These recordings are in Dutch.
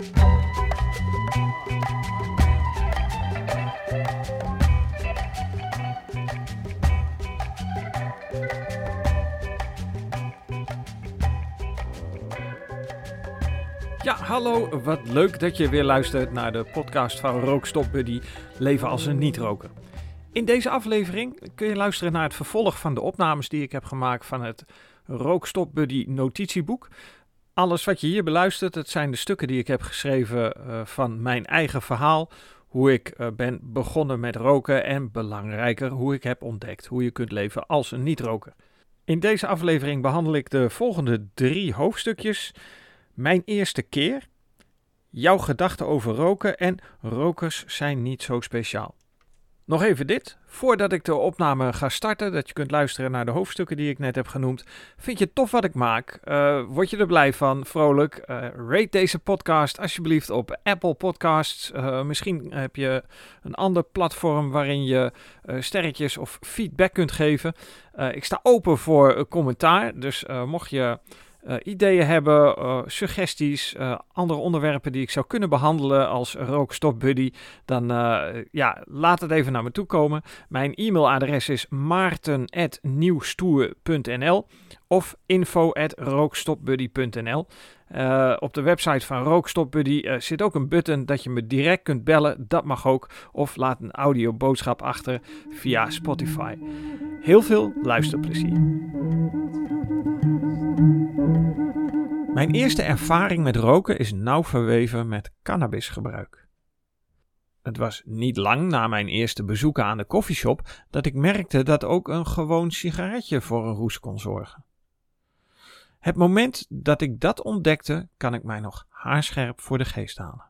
Ja, hallo. Wat leuk dat je weer luistert naar de podcast van Rookstop Buddy Leven als een niet-roker. In deze aflevering kun je luisteren naar het vervolg van de opnames die ik heb gemaakt van het Rookstop Buddy notitieboek. Alles wat je hier beluistert, het zijn de stukken die ik heb geschreven uh, van mijn eigen verhaal. Hoe ik uh, ben begonnen met roken en belangrijker, hoe ik heb ontdekt hoe je kunt leven als een niet-roker. In deze aflevering behandel ik de volgende drie hoofdstukjes. Mijn eerste keer, jouw gedachten over roken en rokers zijn niet zo speciaal. Nog even dit, voordat ik de opname ga starten, dat je kunt luisteren naar de hoofdstukken die ik net heb genoemd. Vind je het tof wat ik maak? Uh, word je er blij van, vrolijk? Uh, rate deze podcast alsjeblieft op Apple Podcasts. Uh, misschien heb je een ander platform waarin je sterretjes of feedback kunt geven. ik sta open voor commentaar, dus mocht je... Uh, ideeën hebben, uh, suggesties, uh, andere onderwerpen die ik zou kunnen behandelen als rookstop buddy, dan ja, laat het even naar me toe komen. Mijn e-mailadres is maarten.nieuwstoer.nl of info.rookstopbuddy.nl. op de website van Rookstop Buddy zit ook een button dat je me direct kunt bellen. Dat mag ook. Of laat een audioboodschap achter via Spotify. Heel veel luisterplezier. Mijn eerste ervaring met roken is nauw verweven met cannabisgebruik. Het was niet lang na mijn eerste bezoeken aan de koffieshop dat ik merkte dat ook een gewoon sigaretje voor een roes kon zorgen. Het moment dat ik dat ontdekte, kan ik mij nog haarscherp voor de geest halen.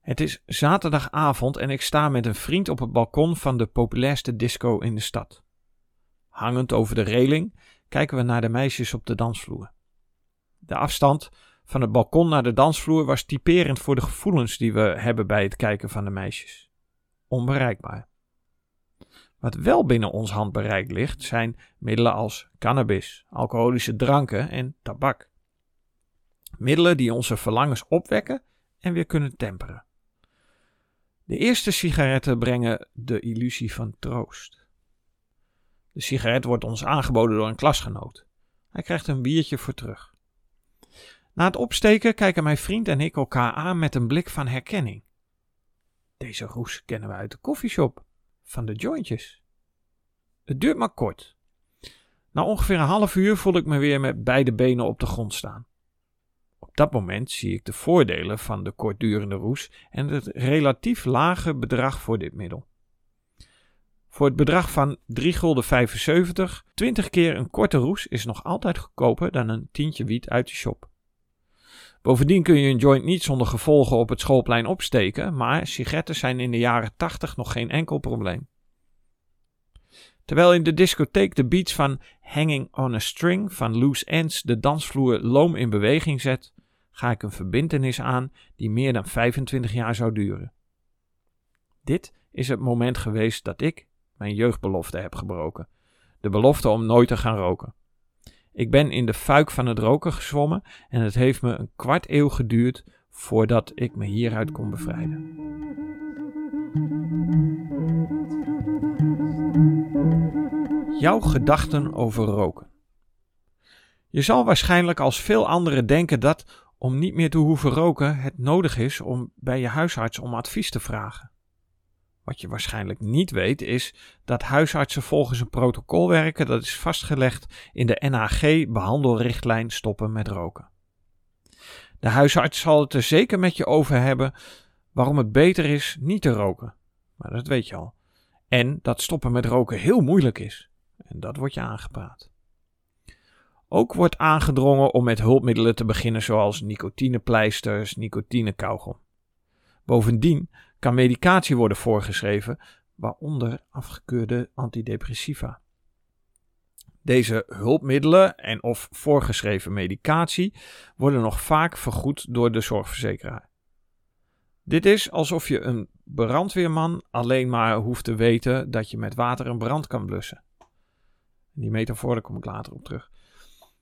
Het is zaterdagavond en ik sta met een vriend op het balkon van de populairste disco in de stad. Hangend over de reling kijken we naar de meisjes op de dansvloer. De afstand van het balkon naar de dansvloer was typerend voor de gevoelens die we hebben bij het kijken van de meisjes. Onbereikbaar. Wat wel binnen ons handbereik ligt, zijn middelen als cannabis, alcoholische dranken en tabak. Middelen die onze verlangens opwekken en weer kunnen temperen. De eerste sigaretten brengen de illusie van troost. De sigaret wordt ons aangeboden door een klasgenoot. Hij krijgt een biertje voor terug. Na het opsteken kijken mijn vriend en ik elkaar aan met een blik van herkenning. Deze roes kennen we uit de koffieshop, van de jointjes. Het duurt maar kort. Na ongeveer een half uur voel ik me weer met beide benen op de grond staan. Op dat moment zie ik de voordelen van de kortdurende roes en het relatief lage bedrag voor dit middel. Voor het bedrag van 3,75 gulden 20 keer een korte roes is nog altijd goedkoper dan een tientje wiet uit de shop. Bovendien kun je een joint niet zonder gevolgen op het schoolplein opsteken, maar sigaretten zijn in de jaren 80 nog geen enkel probleem. Terwijl in de discotheek de beats van Hanging on a String van Loose Ends de dansvloer loom in beweging zet, ga ik een verbintenis aan die meer dan 25 jaar zou duren. Dit is het moment geweest dat ik, mijn jeugdbelofte heb gebroken. De belofte om nooit te gaan roken. Ik ben in de fuik van het roken gezwommen en het heeft me een kwart eeuw geduurd voordat ik me hieruit kon bevrijden. Jouw gedachten over roken. Je zal waarschijnlijk als veel anderen denken dat om niet meer te hoeven roken het nodig is om bij je huisarts om advies te vragen. Wat je waarschijnlijk niet weet is dat huisartsen volgens een protocol werken dat is vastgelegd in de NHG behandelrichtlijn stoppen met roken. De huisarts zal het er zeker met je over hebben waarom het beter is niet te roken. Maar dat weet je al. En dat stoppen met roken heel moeilijk is. En dat wordt je aangepraat. Ook wordt aangedrongen om met hulpmiddelen te beginnen zoals nicotinepleisters, nicotinekauwgom. Bovendien kan medicatie worden voorgeschreven, waaronder afgekeurde antidepressiva. Deze hulpmiddelen en of voorgeschreven medicatie worden nog vaak vergoed door de zorgverzekeraar. Dit is alsof je een brandweerman alleen maar hoeft te weten dat je met water een brand kan blussen. Die metafoor daar kom ik later op terug.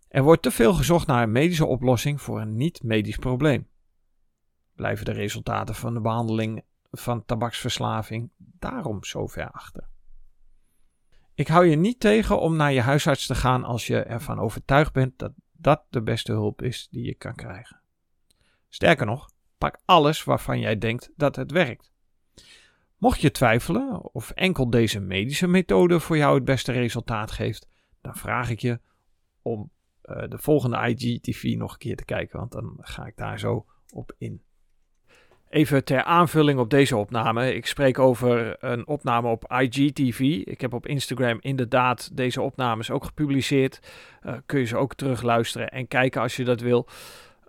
Er wordt te veel gezocht naar een medische oplossing voor een niet-medisch probleem. Blijven de resultaten van de behandeling van tabaksverslaving daarom zo ver achter? Ik hou je niet tegen om naar je huisarts te gaan als je ervan overtuigd bent dat dat de beste hulp is die je kan krijgen. Sterker nog, pak alles waarvan jij denkt dat het werkt. Mocht je twijfelen of enkel deze medische methode voor jou het beste resultaat geeft, dan vraag ik je om uh, de volgende IGTV nog een keer te kijken, want dan ga ik daar zo op in. Even ter aanvulling op deze opname. Ik spreek over een opname op IGTV. Ik heb op Instagram inderdaad deze opnames ook gepubliceerd. Uh, kun je ze ook terugluisteren en kijken als je dat wil.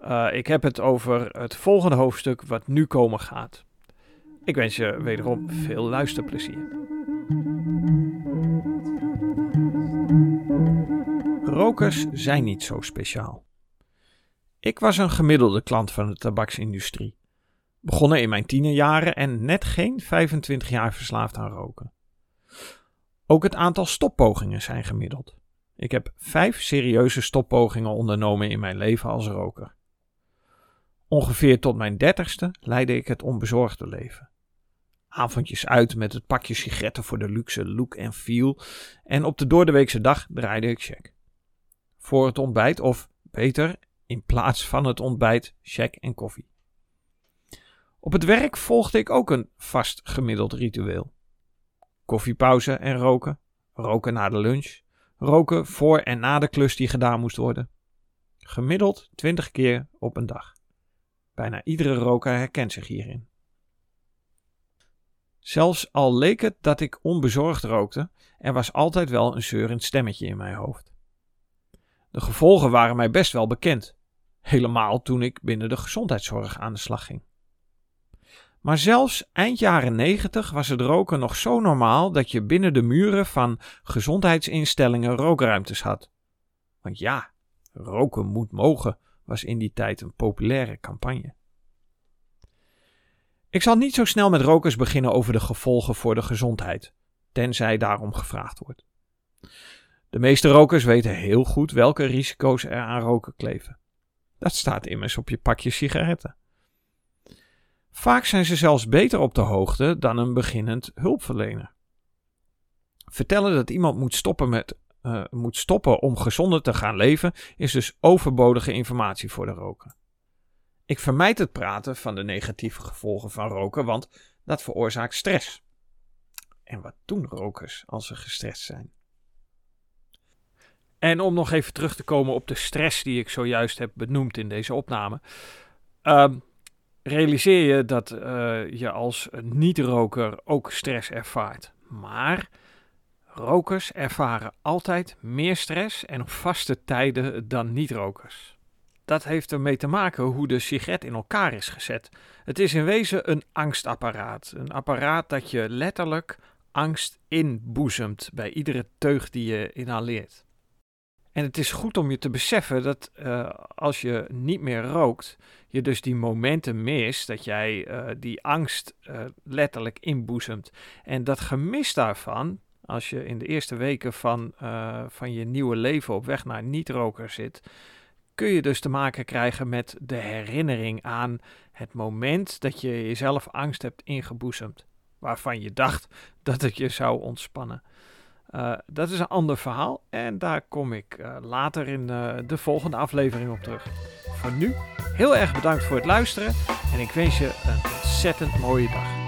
Uh, ik heb het over het volgende hoofdstuk wat nu komen gaat. Ik wens je wederom veel luisterplezier. Rokers zijn niet zo speciaal. Ik was een gemiddelde klant van de tabaksindustrie. Begonnen in mijn tienerjaren en net geen 25 jaar verslaafd aan roken. Ook het aantal stoppogingen zijn gemiddeld. Ik heb vijf serieuze stoppogingen ondernomen in mijn leven als roker. Ongeveer tot mijn dertigste leidde ik het onbezorgde leven. Avondjes uit met het pakje sigaretten voor de luxe look en feel en op de doordeweekse dag draaide ik check. Voor het ontbijt of, beter, in plaats van het ontbijt, check en koffie. Op het werk volgde ik ook een vast gemiddeld ritueel. Koffiepauze en roken, roken na de lunch, roken voor en na de klus die gedaan moest worden. Gemiddeld 20 keer op een dag. Bijna iedere roker herkent zich hierin. Zelfs al leek het dat ik onbezorgd rookte, er was altijd wel een zeurend stemmetje in mijn hoofd. De gevolgen waren mij best wel bekend, helemaal toen ik binnen de gezondheidszorg aan de slag ging. Maar zelfs eind jaren 90 was het roken nog zo normaal dat je binnen de muren van gezondheidsinstellingen rookruimtes had. Want ja, roken moet mogen was in die tijd een populaire campagne. Ik zal niet zo snel met rokers beginnen over de gevolgen voor de gezondheid, tenzij daarom gevraagd wordt. De meeste rokers weten heel goed welke risico's er aan roken kleven. Dat staat immers op je pakje sigaretten. Vaak zijn ze zelfs beter op de hoogte dan een beginnend hulpverlener. Vertellen dat iemand moet stoppen, met, uh, moet stoppen om gezonder te gaan leven is dus overbodige informatie voor de roker. Ik vermijd het praten van de negatieve gevolgen van roken, want dat veroorzaakt stress. En wat doen rokers als ze gestrest zijn? En om nog even terug te komen op de stress die ik zojuist heb benoemd in deze opname. Uh, realiseer je dat uh, je als niet-roker ook stress ervaart. Maar rokers ervaren altijd meer stress en op vaste tijden dan niet-rokers. Dat heeft ermee te maken hoe de sigaret in elkaar is gezet. Het is in wezen een angstapparaat. Een apparaat dat je letterlijk angst inboezemt bij iedere teug die je inhaleert. En het is goed om je te beseffen dat uh, als je niet meer rookt, je dus die momenten mist, dat jij uh, die angst uh, letterlijk inboezemt. En dat gemis daarvan, als je in de eerste weken van, van je nieuwe leven op weg naar niet-roker zit, kun je dus te maken krijgen met de herinnering aan het moment dat je jezelf angst hebt ingeboezemd, waarvan je dacht dat het je zou ontspannen. Uh, dat is een ander verhaal en daar kom ik uh, later in uh, de volgende aflevering op terug. Voor nu heel erg bedankt voor het luisteren en ik wens je een ontzettend mooie dag.